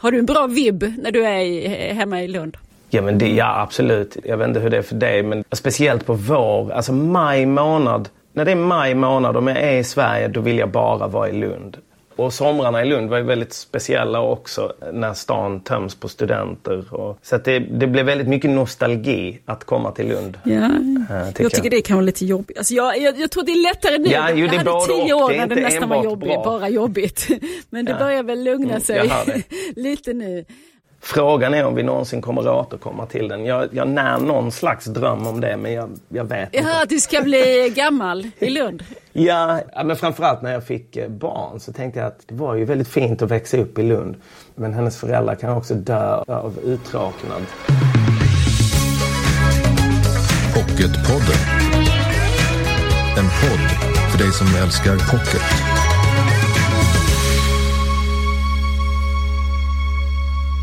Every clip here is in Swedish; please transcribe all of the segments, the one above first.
Har du en bra vibb när du är i, hemma i Lund? Ja, men det, ja, absolut. Jag vet inte hur det är för dig, men speciellt på vår, alltså maj månad. När det är maj månad, och jag är i Sverige, då vill jag bara vara i Lund. Och somrarna i Lund var ju väldigt speciella också när stan töms på studenter. Och, så det, det blev väldigt mycket nostalgi att komma till Lund. Ja, äh, jag tycker jag. det kan vara lite jobbigt. Alltså jag, jag, jag tror det är lättare nu. Ja, jo, det jag hade tio år när det nästan var jobbigt, bara jobbigt. Men det ja. börjar väl lugna mm, sig lite nu. Frågan är om vi någonsin kommer att återkomma till den. Jag, jag när någon slags dröm om det, men jag, jag vet ja, inte. att du ska bli gammal i Lund? ja, men framförallt när jag fick eh, barn så tänkte jag att det var ju väldigt fint att växa upp i Lund. Men hennes föräldrar kan också dö av uttråknad. Pocketpodden. En podd för dig som älskar pocket.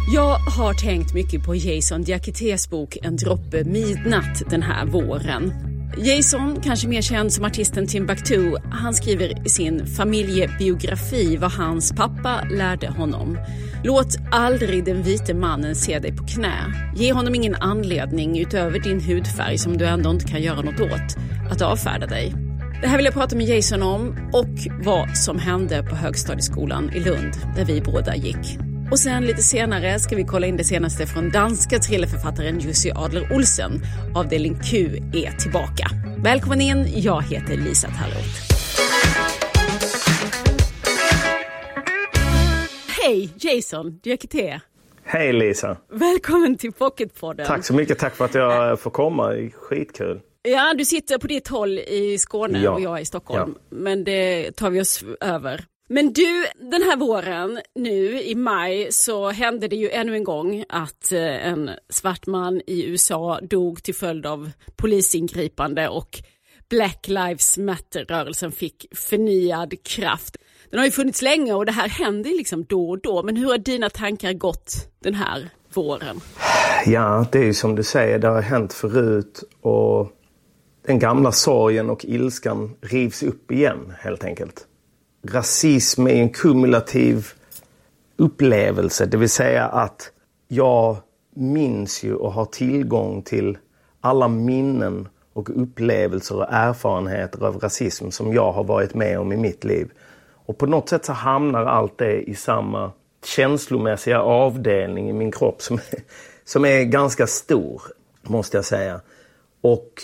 Jag har tänkt mycket på Jason Diakités bok En droppe midnatt den här våren. Jason, kanske mer känd som artisten Timbuktu, han skriver i sin familjebiografi vad hans pappa lärde honom. Låt aldrig den vite mannen se dig på knä. Ge honom ingen anledning utöver din hudfärg som du ändå inte kan göra något åt att avfärda dig. Det här vill jag prata med Jason om och vad som hände på högstadieskolan i Lund där vi båda gick. Och sen lite senare ska vi kolla in det senaste från danska thrillerförfattaren Jussi Adler Olsen. Avdelning Q är tillbaka. Välkommen in, jag heter Lisa Tallroth. Hej Jason Diakité. Hej Lisa. Välkommen till Pocketpodden. Tack så mycket, tack för att jag får komma. Skitkul. Ja, du sitter på ditt håll i Skåne ja. och jag i Stockholm. Ja. Men det tar vi oss över. Men du, den här våren nu i maj så hände det ju ännu en gång att eh, en svart man i USA dog till följd av polisingripande och Black Lives Matter-rörelsen fick förnyad kraft. Den har ju funnits länge och det här händer liksom då och då. Men hur har dina tankar gått den här våren? Ja, det är ju som du säger, det har hänt förut och den gamla sorgen och ilskan rivs upp igen helt enkelt rasism är en kumulativ upplevelse. Det vill säga att jag minns ju och har tillgång till alla minnen och upplevelser och erfarenheter av rasism som jag har varit med om i mitt liv. Och på något sätt så hamnar allt det i samma känslomässiga avdelning i min kropp som, som är ganska stor, måste jag säga. Och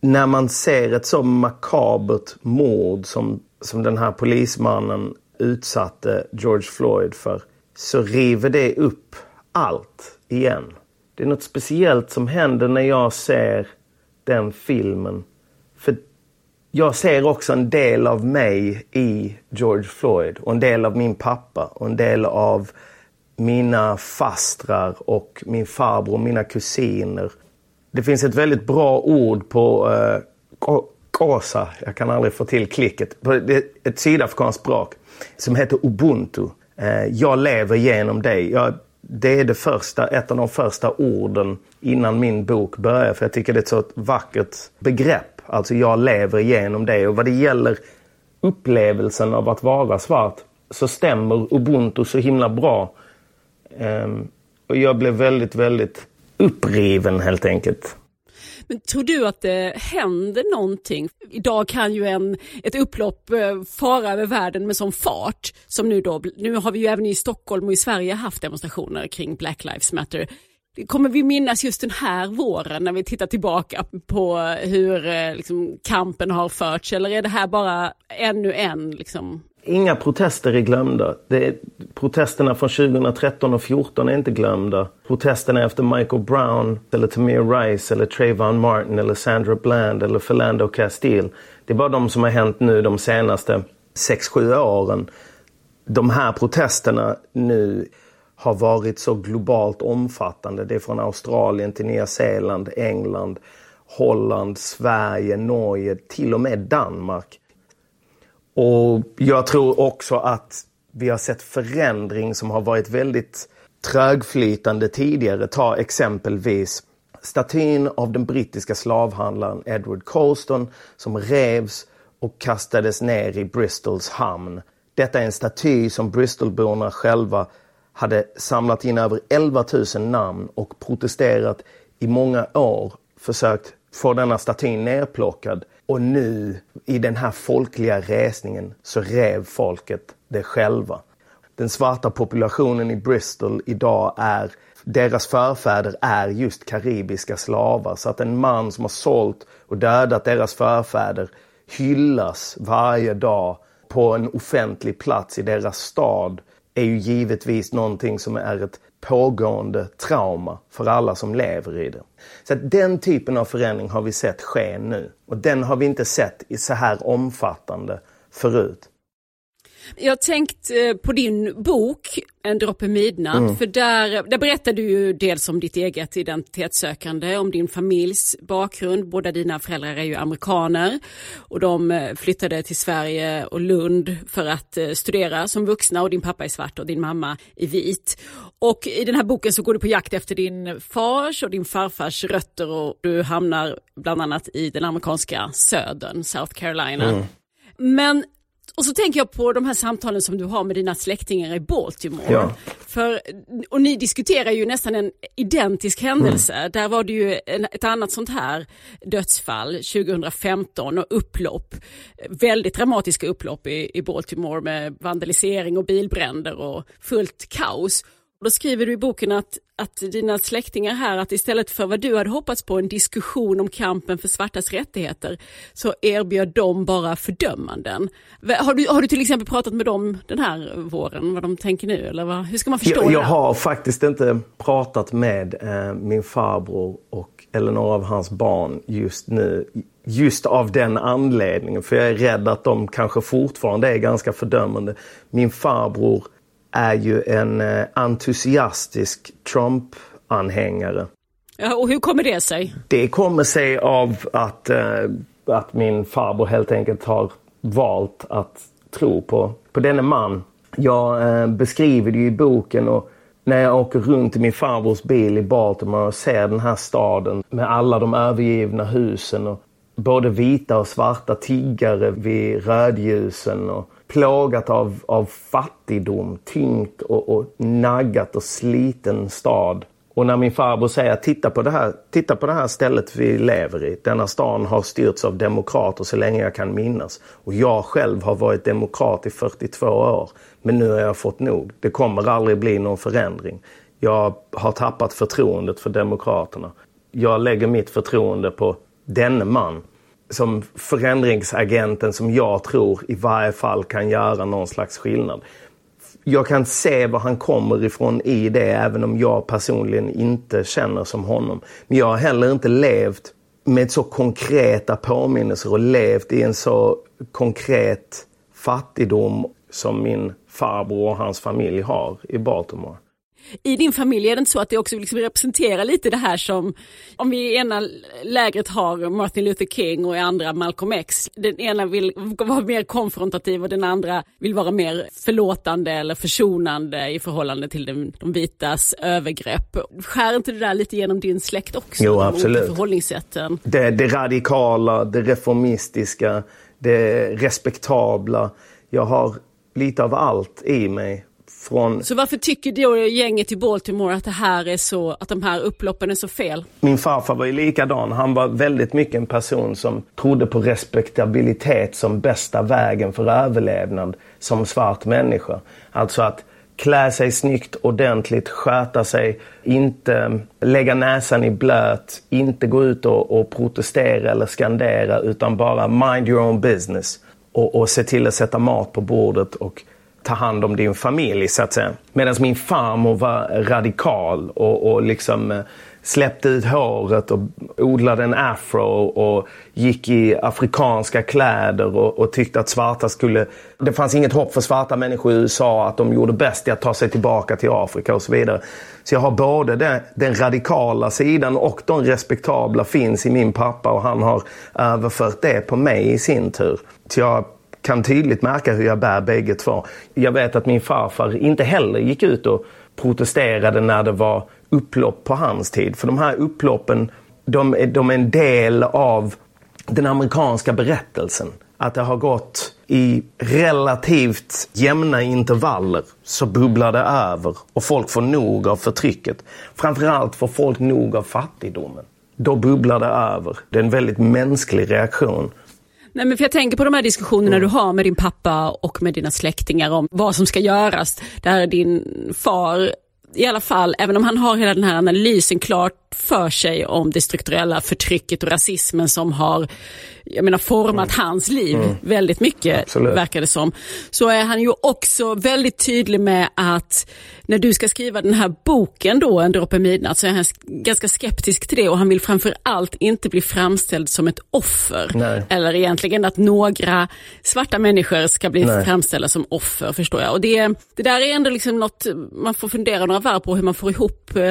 när man ser ett så makabert mord som som den här polismannen utsatte George Floyd för så river det upp allt igen. Det är något speciellt som händer när jag ser den filmen. För jag ser också en del av mig i George Floyd och en del av min pappa och en del av mina fastrar och min farbror och mina kusiner. Det finns ett väldigt bra ord på eh, Xhosa, jag kan aldrig få till klicket, det är ett sydafrikanskt språk som heter ubuntu. Eh, jag lever genom dig. Jag, det är det första, ett av de första orden innan min bok börjar för jag tycker det är ett så vackert begrepp. Alltså jag lever genom dig och vad det gäller upplevelsen av att vara svart så stämmer ubuntu så himla bra. Ehm, och jag blev väldigt, väldigt uppriven helt enkelt. Men tror du att det händer någonting? Idag kan ju en, ett upplopp eh, fara över världen med sån fart som nu då, nu har vi ju även i Stockholm och i Sverige haft demonstrationer kring Black Lives Matter. Kommer vi minnas just den här våren när vi tittar tillbaka på hur eh, liksom, kampen har förts eller är det här bara ännu en liksom, Inga protester är glömda. Är, protesterna från 2013 och 2014 är inte glömda. Protesterna efter Michael Brown, eller Tamir Rice, eller Trayvon Martin, eller Sandra Bland, eller Philando Castile. Det är bara de som har hänt nu de senaste 6-7 åren. De här protesterna nu har varit så globalt omfattande. Det är från Australien till Nya Zeeland, England, Holland, Sverige, Norge, till och med Danmark. Och jag tror också att vi har sett förändring som har varit väldigt trögflytande tidigare. Ta exempelvis statyn av den brittiska slavhandlaren Edward Colston som revs och kastades ner i Bristols hamn. Detta är en staty som Bristolborna själva hade samlat in över 11 000 namn och protesterat i många år, försökt får denna statyn nerplockad. Och nu i den här folkliga resningen så rev folket det själva. Den svarta populationen i Bristol idag är deras förfäder är just karibiska slavar. Så att en man som har sålt och dödat deras förfäder hyllas varje dag på en offentlig plats i deras stad är ju givetvis någonting som är ett pågående trauma för alla som lever i det. Så att den typen av förändring har vi sett ske nu. Och den har vi inte sett i så här omfattande förut. Jag har tänkt eh, på din bok En droppe midnatt, mm. för där, där berättar du ju dels om ditt eget identitetssökande, om din familjs bakgrund. Båda dina föräldrar är ju amerikaner och de eh, flyttade till Sverige och Lund för att eh, studera som vuxna och din pappa är svart och din mamma är vit. Och i den här boken så går du på jakt efter din fars och din farfars rötter och du hamnar bland annat i den amerikanska södern, South Carolina. Mm. Men och så tänker jag på de här samtalen som du har med dina släktingar i Baltimore. Ja. För, och ni diskuterar ju nästan en identisk händelse. Mm. Där var det ju ett annat sånt här dödsfall 2015 och upplopp. Väldigt dramatiska upplopp i, i Baltimore med vandalisering och bilbränder och fullt kaos. Då skriver du i boken att, att dina släktingar här, att istället för vad du hade hoppats på en diskussion om kampen för svartas rättigheter, så erbjöd de bara fördömanden. Har du, har du till exempel pratat med dem den här våren, vad de tänker nu? Eller vad, hur ska man förstå jag, det? Jag har faktiskt inte pratat med eh, min farbror och, eller några av hans barn just nu. Just av den anledningen, för jag är rädd att de kanske fortfarande är ganska fördömande. Min farbror är ju en eh, entusiastisk Trump-anhängare. Ja, och hur kommer det sig? Det kommer sig av att, eh, att min farbror helt enkelt har valt att tro på, på denne man. Jag eh, beskriver det i boken och när jag åker runt i min farbrors bil i Baltimore och ser den här staden med alla de övergivna husen och både vita och svarta tiggare vid rödljusen och plågat av, av fattigdom, tyngt och, och naggat och sliten stad. Och när min farbror säger titta på, det här, titta på det här stället vi lever i. Denna stan har styrts av demokrater så länge jag kan minnas. Och jag själv har varit demokrat i 42 år. Men nu har jag fått nog. Det kommer aldrig bli någon förändring. Jag har tappat förtroendet för demokraterna. Jag lägger mitt förtroende på denne man som förändringsagenten som jag tror i varje fall kan göra någon slags skillnad. Jag kan se var han kommer ifrån i det även om jag personligen inte känner som honom. Men jag har heller inte levt med så konkreta påminnelser och levt i en så konkret fattigdom som min farbror och hans familj har i Baltimore i din familj är det inte så att det också liksom representerar lite det här som, om vi i ena lägret har Martin Luther King och i andra Malcolm X. Den ena vill vara mer konfrontativ och den andra vill vara mer förlåtande eller försonande i förhållande till de, de vitas övergrepp. Skär inte det där lite genom din släkt också? Jo, absolut. Förhållningssätten? Det, det radikala, det reformistiska, det respektabla. Jag har lite av allt i mig från... Så varför tycker då gänget i Baltimore att det här är så, att de här upploppen är så fel? Min farfar var ju likadan. Han var väldigt mycket en person som trodde på respektabilitet som bästa vägen för överlevnad som svart människa. Alltså att klä sig snyggt, ordentligt, sköta sig, inte lägga näsan i blöt, inte gå ut och, och protestera eller skandera utan bara mind your own business och, och se till att sätta mat på bordet och ta hand om din familj så att säga. Medan min farmor var radikal och, och liksom eh, släppte ut håret och odlade en afro och gick i afrikanska kläder och, och, tyckte att svarta skulle... Det fanns inget hopp för svarta människor i USA att de gjorde bäst i att ta sig tillbaka till Afrika och så vidare. Så jag har både det, den radikala sidan och de respektabla finns i min pappa och han har överfört det på mig i sin tur. Så jag kan tydligt märka hur jag bär bägge två. Jag vet att min farfar inte heller gick ut och protesterade när det var upplopp på hans tid. För de här upploppen, de är, de är en del av den amerikanska berättelsen. att det har gått i relativt jämna intervaller så bubblar det över och folk får nog av förtrycket. Framförallt får folk nog av fattigdomen. Då bubblar det över. Det är en väldigt mänsklig reaktion. Nej, men för jag tänker på de här diskussionerna mm. du har med din pappa och med dina släktingar om vad som ska göras. Där din far i alla fall, även om han har hela den här analysen klart för sig om det strukturella förtrycket och rasismen som har jag menar, format mm. hans liv mm. väldigt mycket, Absolut. verkar det som. Så är han ju också väldigt tydlig med att när du ska skriva den här boken då, En droppe midnatt, så är han ganska skeptisk till det och han vill framför allt inte bli framställd som ett offer. Nej. Eller egentligen att några svarta människor ska bli Nej. framställda som offer, förstår jag. Och det, det där är ändå liksom något, man får fundera några varv på hur man får ihop eh,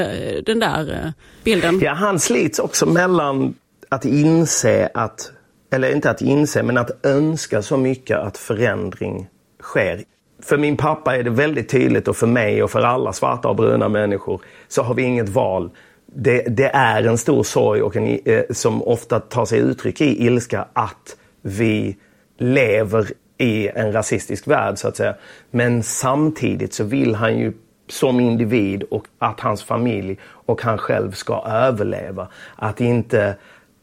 den där eh, bilden. Ja, han slits också mellan att inse att eller inte att inse, men att önska så mycket att förändring sker. För min pappa är det väldigt tydligt och för mig och för alla svarta och bruna människor så har vi inget val. Det, det är en stor sorg och en, eh, som ofta tar sig uttryck i ilska att vi lever i en rasistisk värld så att säga. Men samtidigt så vill han ju som individ och att hans familj och han själv ska överleva. Att inte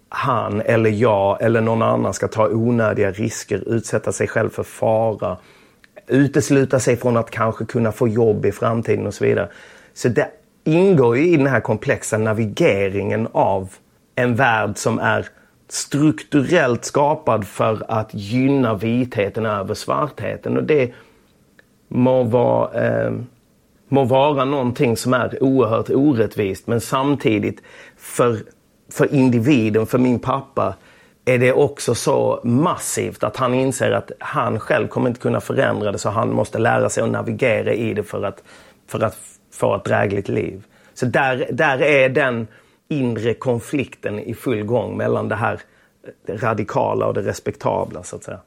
han eller jag eller någon annan ska ta onödiga risker, utsätta sig själv för fara, utesluta sig från att kanske kunna få jobb i framtiden och så vidare. Så det ingår ju i den här komplexa navigeringen av en värld som är strukturellt skapad för att gynna vitheten över svartheten. Och det må vara, eh, må vara någonting som är oerhört orättvist men samtidigt för för individen, för min pappa, är det också så massivt att han inser att han själv kommer inte kunna förändra det så han måste lära sig att navigera i det för att, för att få ett drägligt liv. Så där, där är den inre konflikten i full gång mellan det här eh, radikala och det respektabla så att säga.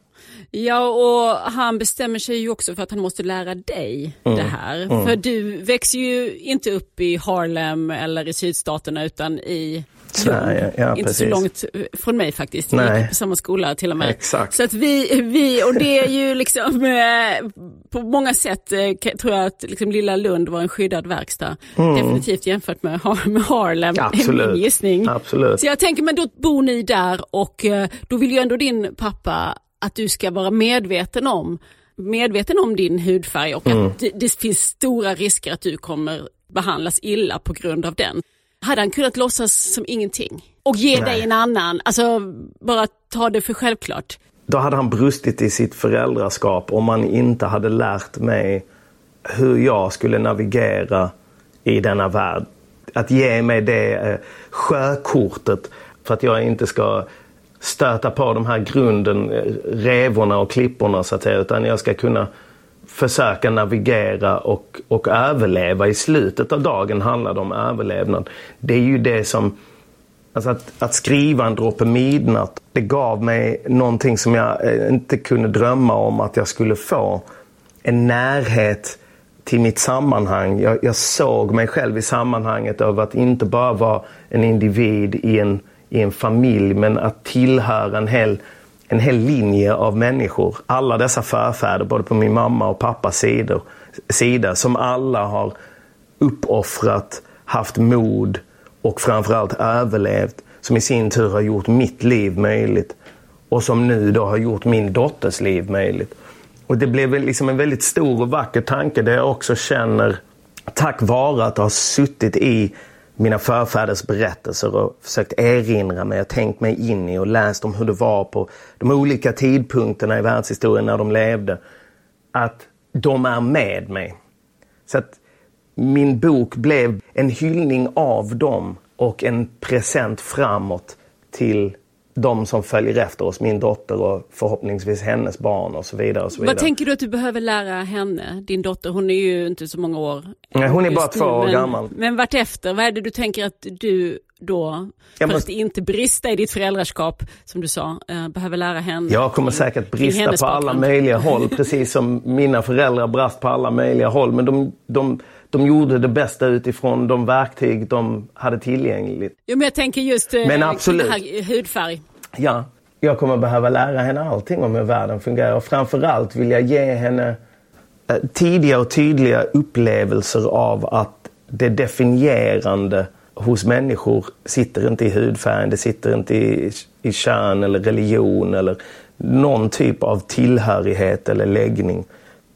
Ja, och han bestämmer sig ju också för att han måste lära dig mm. det här. Mm. För du växer ju inte upp i Harlem eller i sydstaterna utan i Sverige, ja, Inte precis. så långt från mig faktiskt. Vi gick på samma skola till och med. Exakt. Så att vi, vi och det är ju liksom eh, på många sätt eh, tror jag att liksom lilla Lund var en skyddad verkstad. Mm. Definitivt jämfört med, med Harlem, Absolut. min gissning. Absolut. Så jag tänker, men då bor ni där och eh, då vill ju ändå din pappa att du ska vara medveten om medveten om din hudfärg och mm. att det, det finns stora risker att du kommer behandlas illa på grund av den hade han kunnat låtsas som ingenting och ge Nej. dig en annan, alltså bara ta det för självklart. Då hade han brustit i sitt föräldraskap om han inte hade lärt mig hur jag skulle navigera i denna värld. Att ge mig det eh, sjökortet för att jag inte ska stöta på de här grunden, eh, revorna och klipporna så att säga, utan jag ska kunna försöka navigera och, och överleva. I slutet av dagen handlar det om överlevnad. Det är ju det som... Alltså att, att skriva en droppe midnatt, det gav mig någonting som jag eh, inte kunde drömma om att jag skulle få. En närhet till mitt sammanhang. Jag, jag såg mig själv i sammanhanget av att inte bara vara en individ i en, i en familj men att tillhöra en hel en hel linje av människor. Alla dessa förfäder, både på min mamma och pappas sidor, sida, som alla har uppoffrat, haft mod och framförallt överlevt. Som i sin tur har gjort mitt liv möjligt. Och som nu då har gjort min dotters liv möjligt. Och det blev liksom en väldigt stor och vacker tanke där jag också känner, tack vare att ha suttit i mina förfäders berättelser och försökt erinra mig och tänkt mig in i och läst om hur det var på de olika tidpunkterna i världshistorien när de levde. Att de är med mig. Så att min bok blev en hyllning av dem och en present framåt till de som följer efter oss, min dotter och förhoppningsvis hennes barn och så vidare. Och så vidare. Vad tänker du att du behöver lära henne, din dotter? Hon är ju inte så många år. Nej, hon är bara två år men, gammal. Men vartefter, vad är det du tänker att du då, för måste... att inte brista i ditt föräldraskap, som du sa, äh, behöver lära henne? Jag kommer säkert brista på alla möjliga håll, precis som mina föräldrar brast på alla möjliga håll. Men de, de de gjorde det bästa utifrån de verktyg de hade tillgängligt. Jo, men jag tänker just eh, men absolut. hudfärg. Ja, jag kommer behöva lära henne allting om hur världen fungerar och framförallt vill jag ge henne eh, tidiga och tydliga upplevelser av att det definierande hos människor sitter inte i hudfärgen, det sitter inte i, i kön eller religion eller någon typ av tillhörighet eller läggning.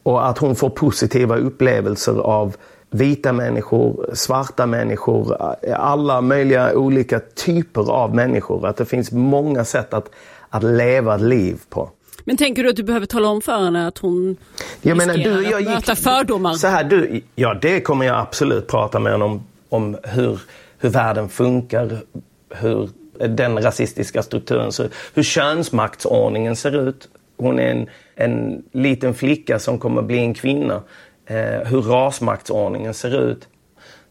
Och att hon får positiva upplevelser av vita människor, svarta människor, alla möjliga olika typer av människor. Att det finns många sätt att, att leva ett liv på. Men tänker du att du behöver tala om för henne att hon jag menar, du, jag gick, att möta fördomar? Så här, du, ja, det kommer jag absolut prata med henne om, om hur, hur världen funkar, hur den rasistiska strukturen ser ut, hur könsmaktsordningen ser ut. Hon är en, en liten flicka som kommer bli en kvinna. Eh, hur rasmaktsordningen ser ut.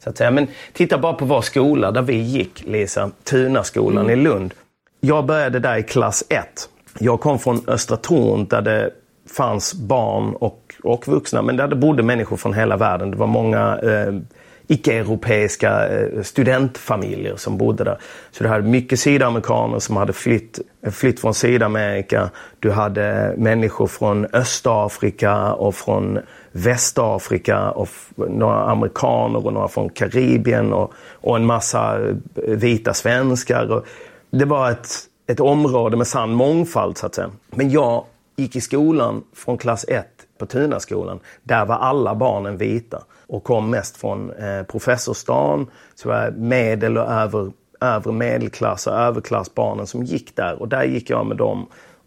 Så att säga. Men titta bara på vår skola där vi gick, Lisa, Tunaskolan mm. i Lund. Jag började där i klass 1. Jag kom från Östra Torn där det fanns barn och, och vuxna, men där det bodde människor från hela världen. Det var många eh, icke-europeiska eh, studentfamiljer som bodde där. Så du hade mycket sydamerikaner som hade flytt, flytt från Sydamerika. Du hade människor från Östafrika och från Västafrika och några amerikaner och några från Karibien och, och en massa eh, vita svenskar. Och det var ett, ett område med sann mångfald så att säga. Men jag gick i skolan från klass 1 på Tunaskolan. Där var alla barnen vita och kom mest från eh, professorstan, så var medel och över, övre medelklass och överklassbarnen som gick där. Och där gick jag med dem.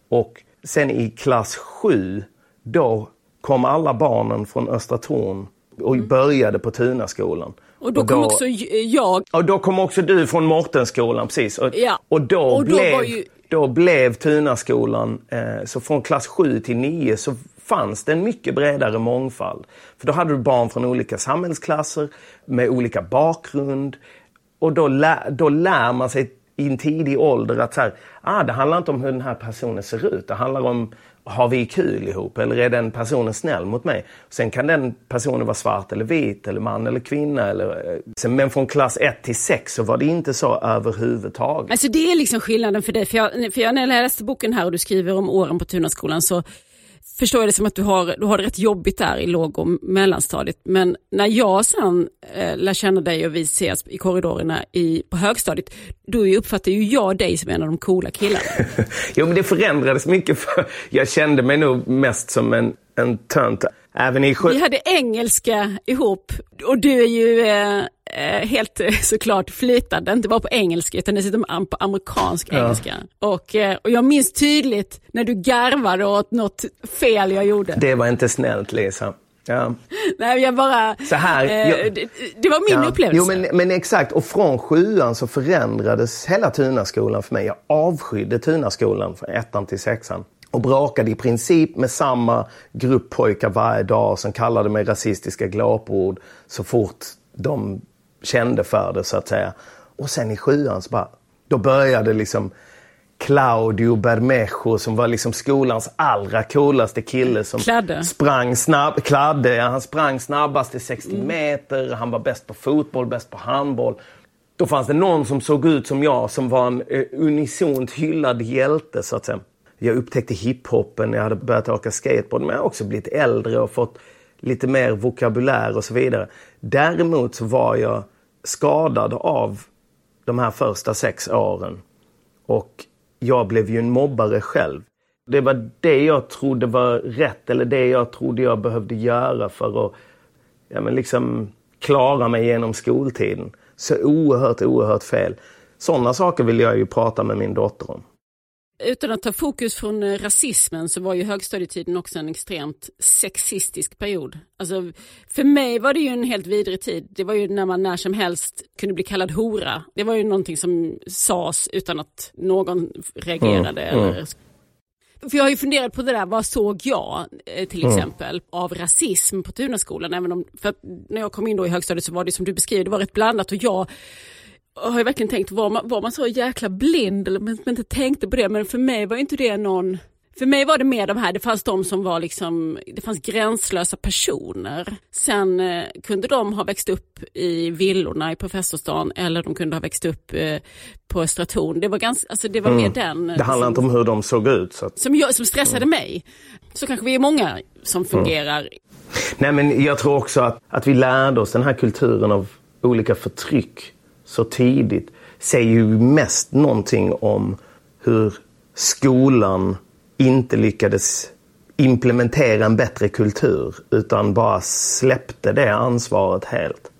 Och sen i klass 7, då kom alla barnen från Östra Torn och mm. började på Tunaskolan. Och då, och då kom också jag. Och då kom också du från Mortenskolan, precis. Och, ja. och, då, och då, blev, ju då blev Tunaskolan, eh, så från klass 7 till 9 så fanns det en mycket bredare mångfald. För då hade du barn från olika samhällsklasser med olika bakgrund. Och då, lär, då lär man sig i en tidig ålder att så här, ah, det handlar inte om hur den här personen ser ut. Det handlar om, har vi kul ihop eller är den personen snäll mot mig? Sen kan den personen vara svart eller vit eller man eller kvinna. Eller, eh, men från klass 1 till 6 så var det inte så överhuvudtaget. Alltså det är liksom skillnaden för dig. För jag, för jag när jag läste boken här och du skriver om åren på Tunaskolan så förstår jag det som att du har, du har det rätt jobbigt där i låg och mellanstadiet. Men när jag sen eh, lär känna dig och vi ses i korridorerna i, på högstadiet, då uppfattar ju jag dig som en av de coola killarna. jo men det förändrades mycket för jag kände mig nog mest som en, en tönt. Även i Vi hade engelska ihop och du är ju eh, eh helt eh, såklart flytande, inte bara på engelska utan dessutom på amerikansk ja. engelska. Och, eh, och jag minns tydligt när du garvade åt något fel jag gjorde. Det var inte snällt Lisa. Ja. Nej, jag bara... Så här, eh, jag, det, det, var min ja. upplevelse. Jo, men, men, exakt. Och från sjuan så förändrades hela Tunaskolan för mig. Jag avskydde Tunaskolan från ettan till sexan och brakade i princip med samma grupp pojkar varje dag som kallade mig rasistiska glåpord så fort de kände för det så att säga. Och sen i sjuan så bara, då började liksom Claudio Bermejo som var liksom skolans allra coolaste kille som Kladde. sprang snabb, Kladde, han sprang snabbast i 60 mm. meter, han var bäst på fotboll, bäst på handboll. Då fanns det någon som såg ut som jag som var en uh, unisont hyllad hjälte så att säga jag upptäckte hiphopen jag hade börjat åka skateboard. Men jag har också blivit äldre och fått lite mer vokabulär och så vidare. Däremot så var jag skadad av de här första sex åren. Och jag blev ju en mobbare själv. Det var det jag trodde var rätt eller det jag trodde jag behövde göra för att ja, men liksom klara mig genom skoltiden. Så oerhört, oerhört fel. Sådana saker vill jag ju prata med min dotter om. Utan att ta fokus från eh, rasismen så var ju högstadietiden också en extremt sexistisk period. Alltså, för mig var det ju en helt vidrig tid. Det var ju när man när som helst kunde bli kallad hora. Det var ju någonting som sades utan att någon reagerade. Mm, mm. Eller... För jag har ju funderat på det där, vad såg jag eh, till mm. exempel av rasism på Tunaskolan? Även om, för när jag kom in då i högstadiet så var det som du beskriver, det var rätt blandat och jag har jag verkligen tänkt, var man, var man så jäkla blind eller man inte tänkte på det, men för mig var inte det någon För mig var det mer de här, det fanns de som var liksom, det fanns gränslösa personer. Sen eh, kunde de ha växt upp i villorna i Professorsstaden eller de kunde ha växt upp eh, på Östra Torn. Det var, ganska, alltså det var mm. mer den. Det handlar liksom, inte om hur de såg ut. Så att... som, jag, som stressade mm. mig. Så kanske vi är många som mm. fungerar. Mm. Nej men jag tror också att, att vi lärde oss den här kulturen av olika förtryck så tidigt säger ju mest någonting om hur skolan inte lyckades implementera en bättre kultur utan bara släppte det ansvaret helt.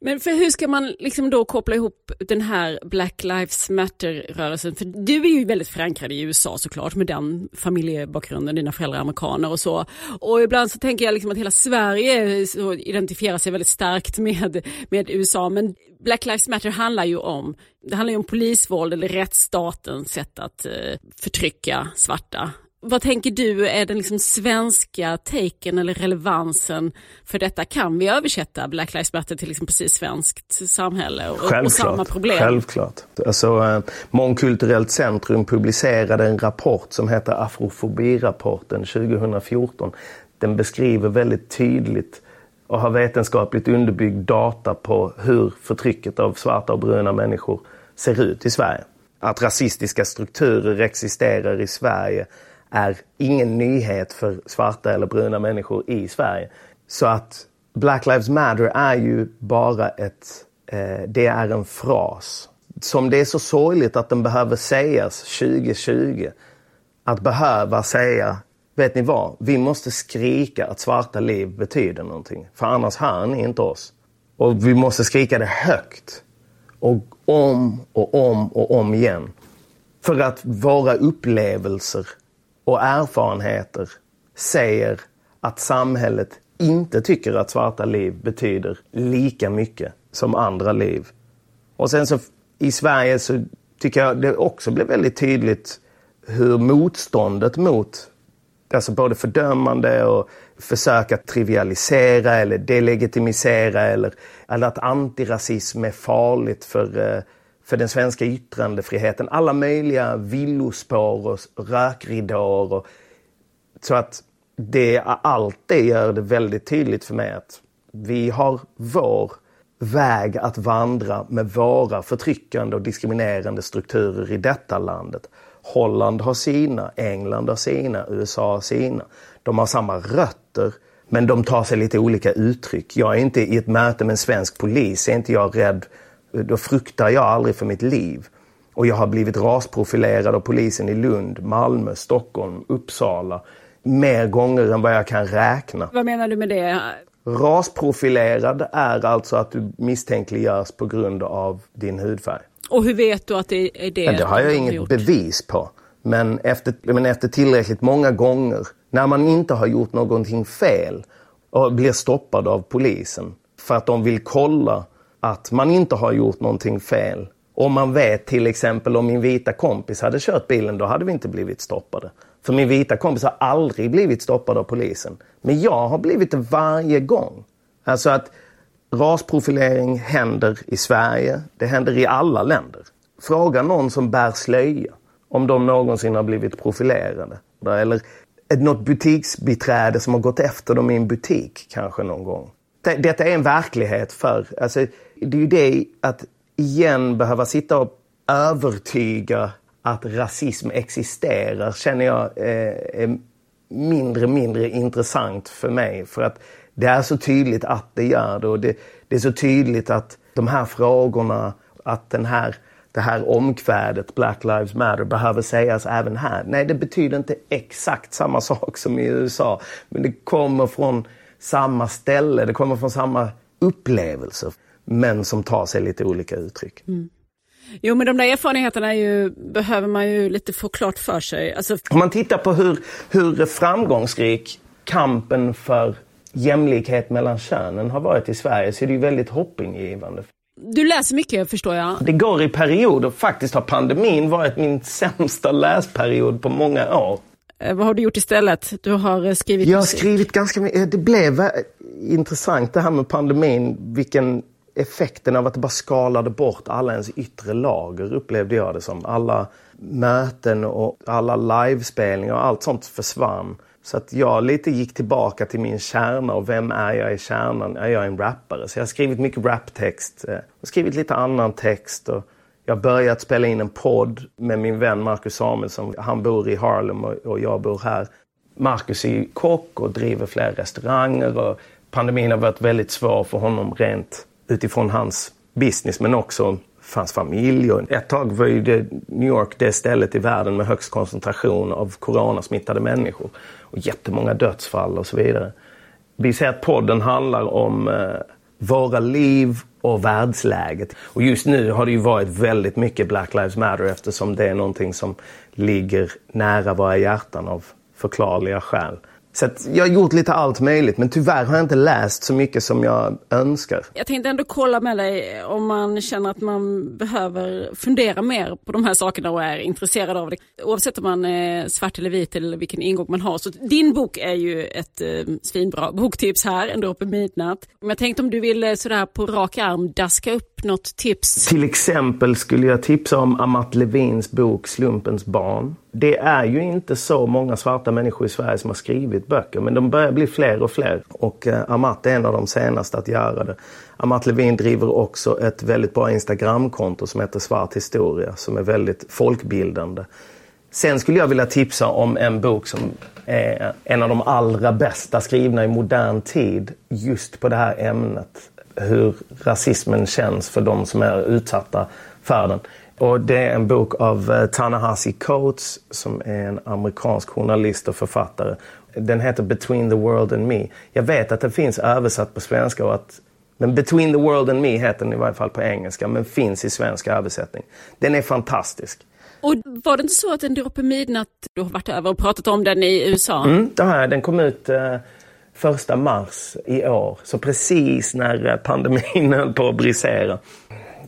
Men för hur ska man liksom då koppla ihop den här Black Lives Matter-rörelsen? För du är ju väldigt förankrad i USA såklart med den familjebakgrunden, dina föräldrar är amerikaner och så. Och ibland så tänker jag liksom att hela Sverige identifierar sig väldigt starkt med, med USA. Men Black Lives Matter handlar ju om, det handlar ju om polisvåld eller rättsstatens sätt att eh, förtrycka svarta vad tänker du är den liksom svenska taken eller relevansen för detta? Kan vi översätta Black Lives Matter till liksom precis svenskt samhälle och, och samma problem? Självklart. Alltså, eh, Mångkulturellt centrum publicerade en rapport som heter Afrofobirapporten 2014. Den beskriver väldigt tydligt och har vetenskapligt underbyggd data på hur förtrycket av svarta och bruna människor ser ut i Sverige. Att rasistiska strukturer existerar i Sverige är ingen nyhet för svarta eller bruna människor i Sverige. Så att Black Lives Matter är ju bara ett, eh, det är en fras. Som det är så sorgligt att den behöver sägas 2020. Att behöva säga, vet ni vad? Vi måste skrika att svarta liv betyder någonting. För annars hör ni inte oss. Och vi måste skrika det högt. Och om och om och om igen. För att våra upplevelser och erfarenheter säger att samhället inte tycker att svarta liv betyder lika mycket som andra liv. Och sen så i Sverige så tycker jag det också blev väldigt tydligt hur motståndet mot alltså både fördömande och försök att trivialisera eller delegitimisera eller, eller att antirasism är farligt för eh, för den svenska yttrandefriheten. Alla möjliga villospår och rökridåer. Och, så att det, allt det gör det väldigt tydligt för mig att vi har vår väg att vandra med våra förtryckande och diskriminerande strukturer i detta landet. Holland har sina, England har sina, USA har sina. De har samma rötter men de tar sig lite olika uttryck. Jag är inte i ett möte med en svensk polis, är inte jag rädd då fruktar jag aldrig för mitt liv. Och jag har blivit rasprofilerad av polisen i Lund, Malmö, Stockholm, Uppsala. Mer gånger än vad jag kan räkna. Vad menar du med det? Rasprofilerad är alltså att du misstänkliggörs på grund av din hudfärg. Och hur vet du att det är det? Men det har jag inget gjort? bevis på. Men efter, men efter tillräckligt många gånger, när man inte har gjort någonting fel och blir stoppad av polisen för att de vill kolla att man inte har gjort någonting fel. Om man vet till exempel om min vita kompis hade kört bilen, då hade vi inte blivit stoppade. För min vita kompis har aldrig blivit stoppad av polisen. Men jag har blivit det varje gång. Alltså att rasprofilering händer i Sverige, det händer i alla länder. Fråga någon som bär slöja om de någonsin har blivit profilerade. Eller något butiksbiträde som har gått efter dem i en butik kanske någon gång. Detta är en verklighet för, alltså, det är ju det att igen behöva sitta och övertyga att rasism existerar känner jag eh, är mindre mindre intressant för mig. För att det är så tydligt att det gör det och det, det är så tydligt att de här frågorna, att den här, det här omkvädet Black Lives Matter behöver sägas även här. Nej, det betyder inte exakt samma sak som i USA. Men det kommer från samma ställe, det kommer från samma upplevelser men som tar sig lite olika uttryck. Mm. Jo men de där erfarenheterna ju, behöver man ju lite få klart för sig. Alltså... Om man tittar på hur, hur framgångsrik kampen för jämlikhet mellan könen har varit i Sverige så är det ju väldigt hoppingivande. Du läser mycket förstår jag. Det går i perioder. Faktiskt har pandemin varit min sämsta läsperiod på många år. Eh, vad har du gjort istället? Du har eh, skrivit Jag har skrivit ganska mycket. Eh, det blev intressant det här med pandemin. Vilken effekten av att det bara skalade bort alla ens yttre lager upplevde jag det som. Alla möten och alla livespelningar och allt sånt försvann. Så att jag lite gick tillbaka till min kärna och vem är jag i kärnan? Är jag en rappare? Så jag har skrivit mycket raptext och skrivit lite annan text. Och jag har börjat spela in en podd med min vän Marcus Samuelsson. Han bor i Harlem och jag bor här. Marcus är kock och driver flera restauranger och pandemin har varit väldigt svår för honom rent utifrån hans business men också för hans familj. Och ett tag var ju det, New York det stället i världen med högst koncentration av coronasmittade människor. Och jättemånga dödsfall och så vidare. Vi ser att podden handlar om eh, våra liv och världsläget. Och just nu har det ju varit väldigt mycket Black Lives Matter eftersom det är någonting som ligger nära våra hjärtan av förklarliga skäl. Så jag har gjort lite allt möjligt men tyvärr har jag inte läst så mycket som jag önskar. Jag tänkte ändå kolla med dig om man känner att man behöver fundera mer på de här sakerna och är intresserad av det. Oavsett om man är svart eller vit eller vilken ingång man har. Så din bok är ju ett eh, svinbra boktips här, En uppe midnatt. Men jag tänkte om du vill eh, sådär på rak arm daska upp något tips? Till exempel skulle jag tipsa om Amat Levins bok Slumpens barn. Det är ju inte så många svarta människor i Sverige som har skrivit böcker men de börjar bli fler och fler och eh, Amat är en av de senaste att göra det. Amat Levin driver också ett väldigt bra Instagramkonto som heter Svart historia som är väldigt folkbildande. Sen skulle jag vilja tipsa om en bok som är en av de allra bästa skrivna i modern tid just på det här ämnet hur rasismen känns för de som är utsatta för den. Och det är en bok av uh, Ta-Nehisi Coates som är en amerikansk journalist och författare. Den heter Between the World and Me. Jag vet att den finns översatt på svenska och att men Between the World and Me heter den i varje fall på engelska men finns i svensk översättning. Den är fantastisk. Och var det inte så att En droppe midnatt, du har varit över och pratat om den i USA? Mm, det har jag. Den kom ut uh, första mars i år. Så precis när pandemin höll på att brisera.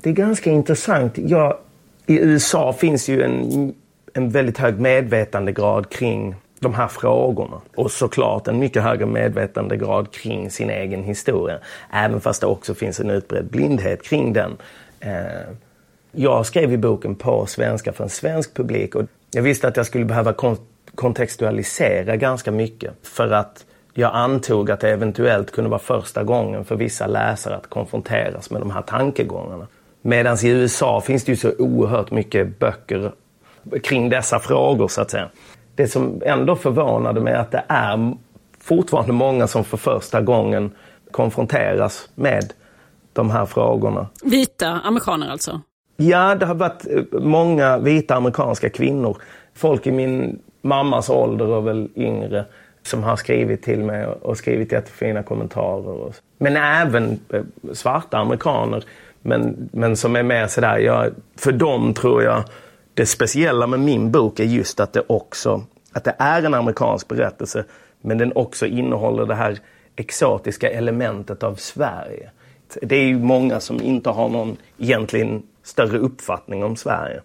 Det är ganska intressant. Ja, I USA finns ju en, en väldigt hög medvetandegrad kring de här frågorna. Och såklart en mycket högre medvetandegrad kring sin egen historia. Även fast det också finns en utbredd blindhet kring den. Eh, jag skrev i boken på svenska för en svensk publik och jag visste att jag skulle behöva kontextualisera ganska mycket för att jag antog att det eventuellt kunde vara första gången för vissa läsare att konfronteras med de här tankegångarna. Medan i USA finns det ju så oerhört mycket böcker kring dessa frågor så att säga. Det som ändå förvånade mig är att det är fortfarande många som för första gången konfronteras med de här frågorna. Vita amerikaner alltså? Ja, det har varit eh, många vita amerikanska kvinnor. Folk i min mammas ålder och väl yngre som har skrivit till mig och skrivit jättefina kommentarer. Men även eh, svarta amerikaner. Men, men som är mer sådär, jag, för dem tror jag det speciella med min bok är just att det också att det är en amerikansk berättelse men den också innehåller det här exotiska elementet av Sverige. Det är ju många som inte har någon egentligen större uppfattning om Sverige.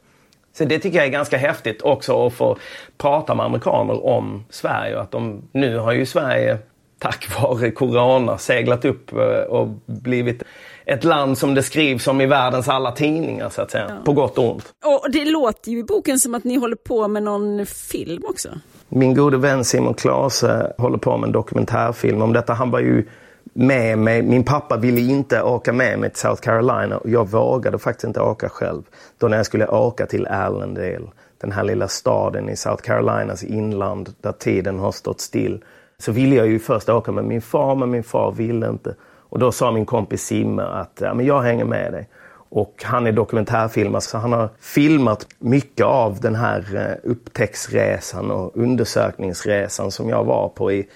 Så det tycker jag är ganska häftigt också att få prata med amerikaner om Sverige. Att de, nu har ju Sverige tack vare Corona seglat upp eh, och blivit ett land som det skrivs om i världens alla tidningar så att säga. Ja. På gott och ont. Och det låter ju i boken som att ni håller på med någon film också. Min gode vän Simon Klase håller på med en dokumentärfilm om detta. Han var ju med mig. Min pappa ville inte åka med mig till South Carolina och jag vågade faktiskt inte åka själv. Då när jag skulle åka till Allendale, den här lilla staden i South Carolinas inland där tiden har stått still. Så ville jag ju först åka med min far, men min far ville inte. Och då sa min kompis Simme att ja, men jag hänger med dig. Och han är dokumentärfilmare så han har filmat mycket av den här eh, upptäcktsresan och undersökningsresan som jag var på i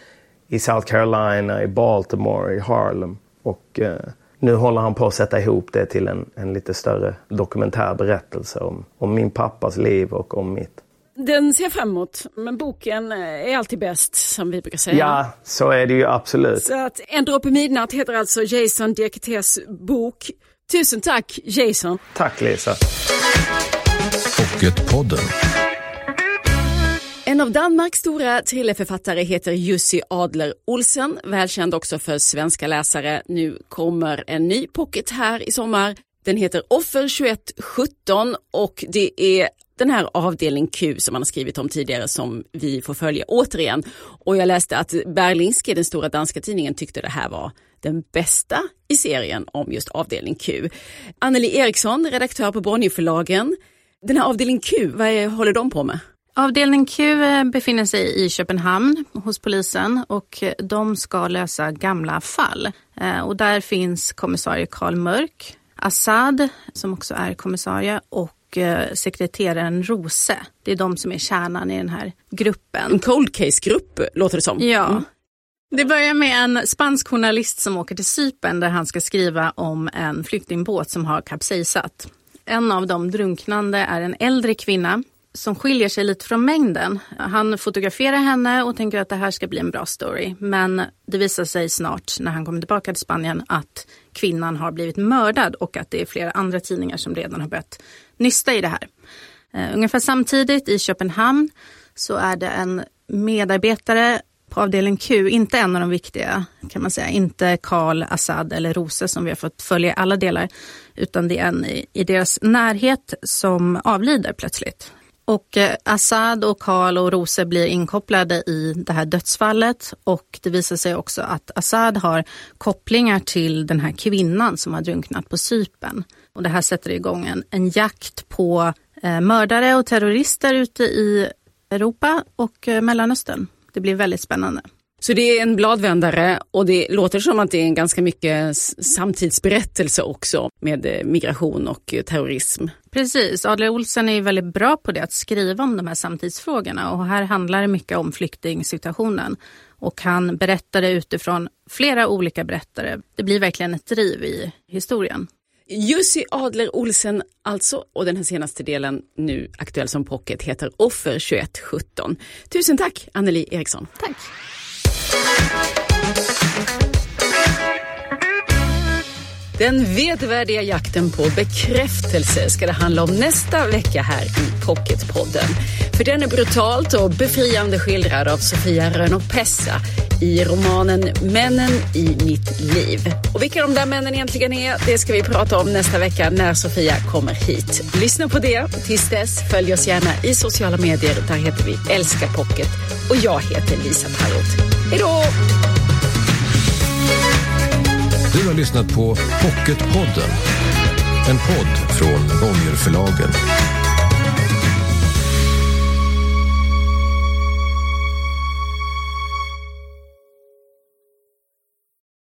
i South Carolina, i Baltimore, i Harlem. Och eh, nu håller han på att sätta ihop det till en, en lite större dokumentär berättelse om, om min pappas liv och om mitt. Den ser jag fram emot, men boken är alltid bäst som vi brukar säga. Ja, så är det ju absolut. Så att En droppe midnatt heter alltså Jason Diaketés bok. Tusen tack Jason. Tack Lisa. Pocketpodden. En av Danmarks stora thrillerförfattare heter Jussi Adler Olsen, välkänd också för svenska läsare. Nu kommer en ny pocket här i sommar. Den heter Offer 2117 och det är den här avdelning Q som man har skrivit om tidigare som vi får följa återigen. Och jag läste att Berlingske, den stora danska tidningen, tyckte det här var den bästa i serien om just avdelning Q. Anneli Eriksson, redaktör på Bonnierförlagen. Den här avdelning Q, vad är, håller de på med? Avdelning Q eh, befinner sig i Köpenhamn hos polisen och de ska lösa gamla fall. Eh, och där finns kommissarie Karl Mörk, Assad som också är kommissarie och eh, sekreteraren Rose. Det är de som är kärnan i den här gruppen. En cold case-grupp låter det som. Ja. Mm. Det börjar med en spansk journalist som åker till Cypern där han ska skriva om en flyktingbåt som har kapsejsat. En av de drunknande är en äldre kvinna som skiljer sig lite från mängden. Han fotograferar henne och tänker att det här ska bli en bra story. Men det visar sig snart när han kommer tillbaka till Spanien att kvinnan har blivit mördad och att det är flera andra tidningar som redan har börjat nysta i det här. Eh, ungefär samtidigt i Köpenhamn så är det en medarbetare på avdelning Q, inte en av de viktiga kan man säga, inte Karl, Assad eller Rose som vi har fått följa i alla delar, utan det är en i, i deras närhet som avlider plötsligt. Och eh, Assad och Karl och Rose blir inkopplade i det här dödsfallet och det visar sig också att Assad har kopplingar till den här kvinnan som har drunknat på Sypen. Och det här sätter igång en, en jakt på eh, mördare och terrorister ute i Europa och eh, Mellanöstern. Det blir väldigt spännande. Så det är en bladvändare och det låter som att det är en ganska mycket samtidsberättelse också med eh, migration och eh, terrorism. Precis, Adler Olsen är väldigt bra på det att skriva om de här samtidsfrågorna och här handlar det mycket om flyktingsituationen. Och han berättar det utifrån flera olika berättare. Det blir verkligen ett driv i historien. Jussi Adler Olsen alltså och den här senaste delen nu aktuell som pocket heter Offer 2117. Tusen tack Anneli Eriksson. Tack. Den vedervärdiga jakten på bekräftelse ska det handla om nästa vecka här i Pocketpodden. För den är brutalt och befriande skildrad av Sofia Rönn Pessa i romanen Männen i mitt liv. Och vilka de där männen egentligen är, det ska vi prata om nästa vecka när Sofia kommer hit. Lyssna på det. Tills dess, följ oss gärna i sociala medier. Där heter vi Älska Pocket och jag heter Lisa Tallroth. Hej då! Du har lyssnat på Pocketpodden. En podd från Bonnierförlagen.